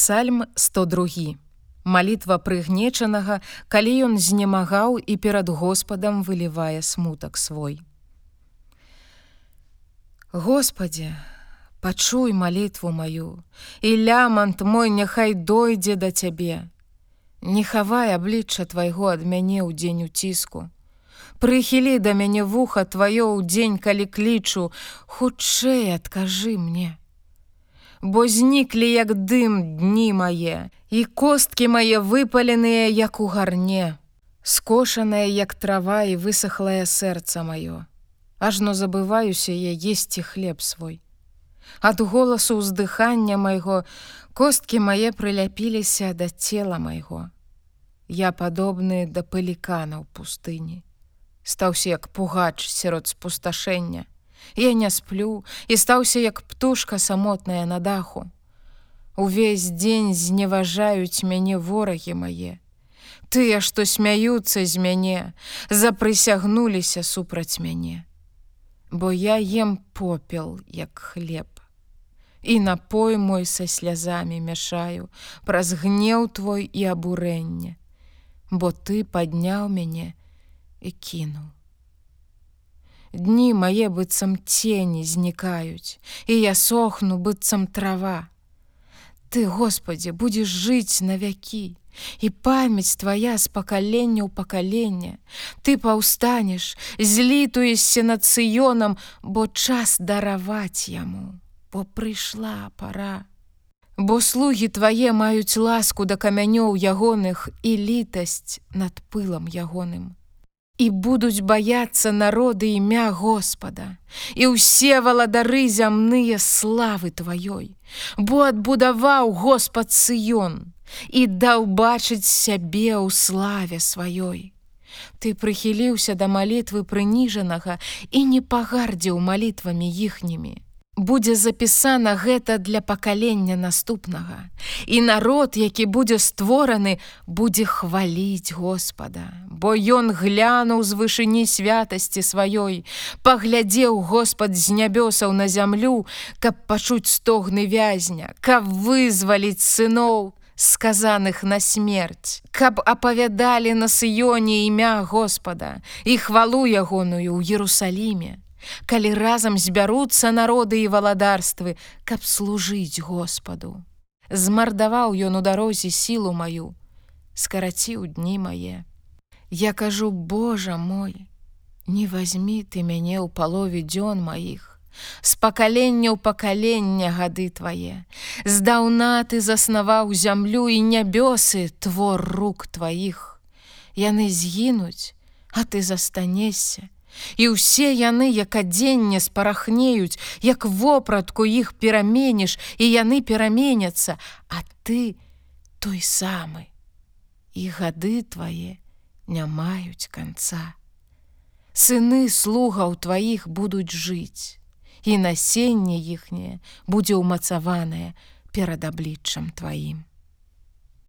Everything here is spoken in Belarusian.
Псальм 102. Малітва прыгнечанага, калі ён знемагаў і перад Господам вылівае смутак свой. Господе, пачуй малітву маю, і лямант мой няхай дойдзе да цябе. Не хавай аблічча твайго ад мяне ў дзень уціску. Прыхілі да мяне вуха тваё ў дзень, калі клічу, хутчэй адкажы мне бо зніклі як дым дні мае, і косткі мае выпаленыя як у гарне, скошанае як трава і высохлае сэрца маё. Ажно забываюся я есці хлеб свой. Ад голасу ўздыхання майго косткі мае прыляпіліся да цела майго. Я падобны да пылікана ў пустыні. Стаўся як пугач сярод спусташэння. Я не сплю і стаўся як птушка самотная на даху. Увесь дзень зневажаюць мяне ворагі мае. Тыя, што смяюцца з мяне, запрысягнуліся супраць мяне. Бо я ем попел, як хлеб. І напой мой са слязамі мяшаю, праз гнеў твой і абурэнне, Бо ты падняў мяне і кінуў. Дні мае быццам цені знікаюць, і я сохну быццам трава. Ты, Господі, будзеш жыць на вякі, і памяць твая з пакалення ў пакаленне. Ты паўстанеш, злітуешся над сыёнам, бо час дараваць яму, бо прыйшла пора. Бо слугі твае маюць ласку да камянёў ягоных і літасць над пылам ягоным і будуць баяцца народы імя Господа, і ўсе валадары зямныя славы тваёй, бо адбудаваў Господ сыён і даў бачыць сябе ў славе сваёй. Ты прыхіліўся да малітвы прыніжанага і не пагардзіў малітвамі іхнімі будзе запісана гэта для пакалення наступнага. І народ, які будзе створаны, будзе хваліць Господа, Бо ён глянуў з вышыні святасці сваёй, паглядзеў Господ з нябёсаў на зямлю, каб пачуць стогны вязня, каб вызваліць сыноў, сказаных на смерць, каб апавядалі на сыёне імя Господа і хвалу ягоную ў Ерусаліме калі разам збяруцца народы і валадарствы, каб служыць Господу. Змардаваў ён у дарозе сілу маю, скараціў дні мае. Я кажу, Божа мой, не возьми ты мяне ў палове дзён маіх, з пакалення ў пакалення гады твае. Здаўна ты заснаваў зямлю і нябёсы твор рук тваіх. Яны згінуць, а ты застанешся, І ўсе яны, як адзенне спарахнеюць, як вопратку іх пераменіш, і яны пераменяцца, а ты той самы. І гады твае не маюць канца. Сыны слугаў тваіх будуць жыць, і насенне іхняе будзе ўмацаванае перад абліччам тваім.